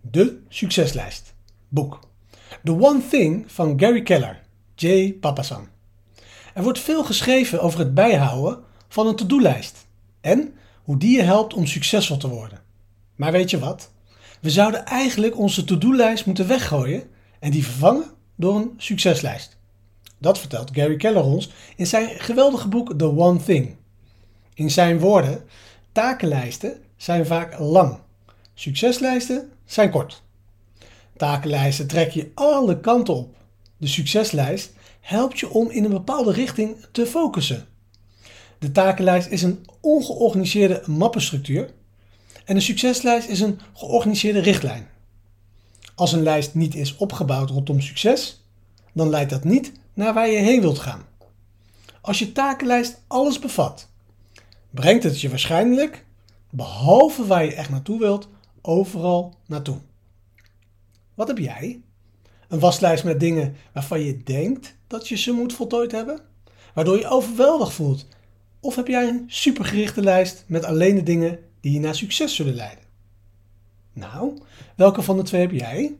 De Succeslijst. Boek. The One Thing van Gary Keller. J. Papasan. Er wordt veel geschreven over het bijhouden van een to-do-lijst en hoe die je helpt om succesvol te worden. Maar weet je wat? We zouden eigenlijk onze to-do-lijst moeten weggooien en die vervangen door een succeslijst. Dat vertelt Gary Keller ons in zijn geweldige boek The One Thing. In zijn woorden: takenlijsten zijn vaak lang, succeslijsten zijn kort. Takenlijsten trek je alle kanten op. De succeslijst helpt je om in een bepaalde richting te focussen. De takenlijst is een ongeorganiseerde mappenstructuur en de succeslijst is een georganiseerde richtlijn. Als een lijst niet is opgebouwd rondom succes, dan leidt dat niet naar waar je heen wilt gaan. Als je takenlijst alles bevat, brengt het je waarschijnlijk, behalve waar je echt naartoe wilt, overal naartoe. Wat heb jij? Een waslijst met dingen waarvan je denkt dat je ze moet voltooid hebben? Waardoor je overweldigd voelt? Of heb jij een supergerichte lijst met alleen de dingen die je naar succes zullen leiden? Nou, welke van de twee heb jij?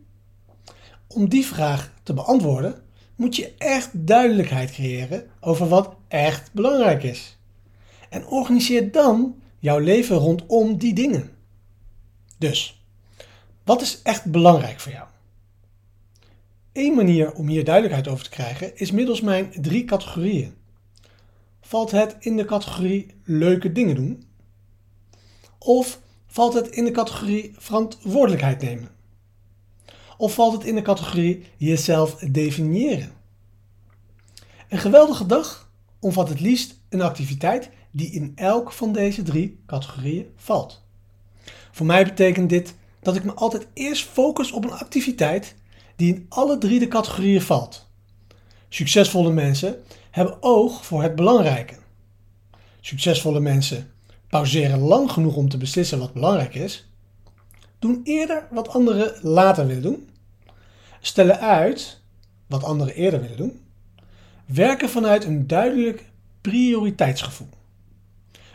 Om die vraag te beantwoorden, moet je echt duidelijkheid creëren over wat echt belangrijk is. En organiseer dan jouw leven rondom die dingen. Dus, wat is echt belangrijk voor jou? Eén manier om hier duidelijkheid over te krijgen is middels mijn drie categorieën. Valt het in de categorie leuke dingen doen? Of valt het in de categorie verantwoordelijkheid nemen? Of valt het in de categorie jezelf definiëren? Een geweldige dag omvat het liefst een activiteit die in elk van deze drie categorieën valt. Voor mij betekent dit dat ik me altijd eerst focus op een activiteit die in alle drie de categorieën valt. Succesvolle mensen hebben oog voor het belangrijke. Succesvolle mensen pauzeren lang genoeg om te beslissen wat belangrijk is, doen eerder wat anderen later willen doen, stellen uit wat anderen eerder willen doen, werken vanuit een duidelijk prioriteitsgevoel.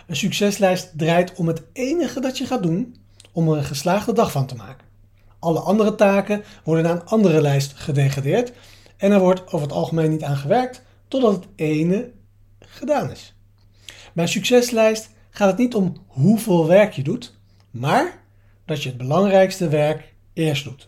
Een succeslijst draait om het enige dat je gaat doen om er een geslaagde dag van te maken. Alle andere taken worden naar een andere lijst gedegradeerd en er wordt over het algemeen niet aan gewerkt totdat het ene gedaan is. Bij succeslijst gaat het niet om hoeveel werk je doet, maar dat je het belangrijkste werk eerst doet.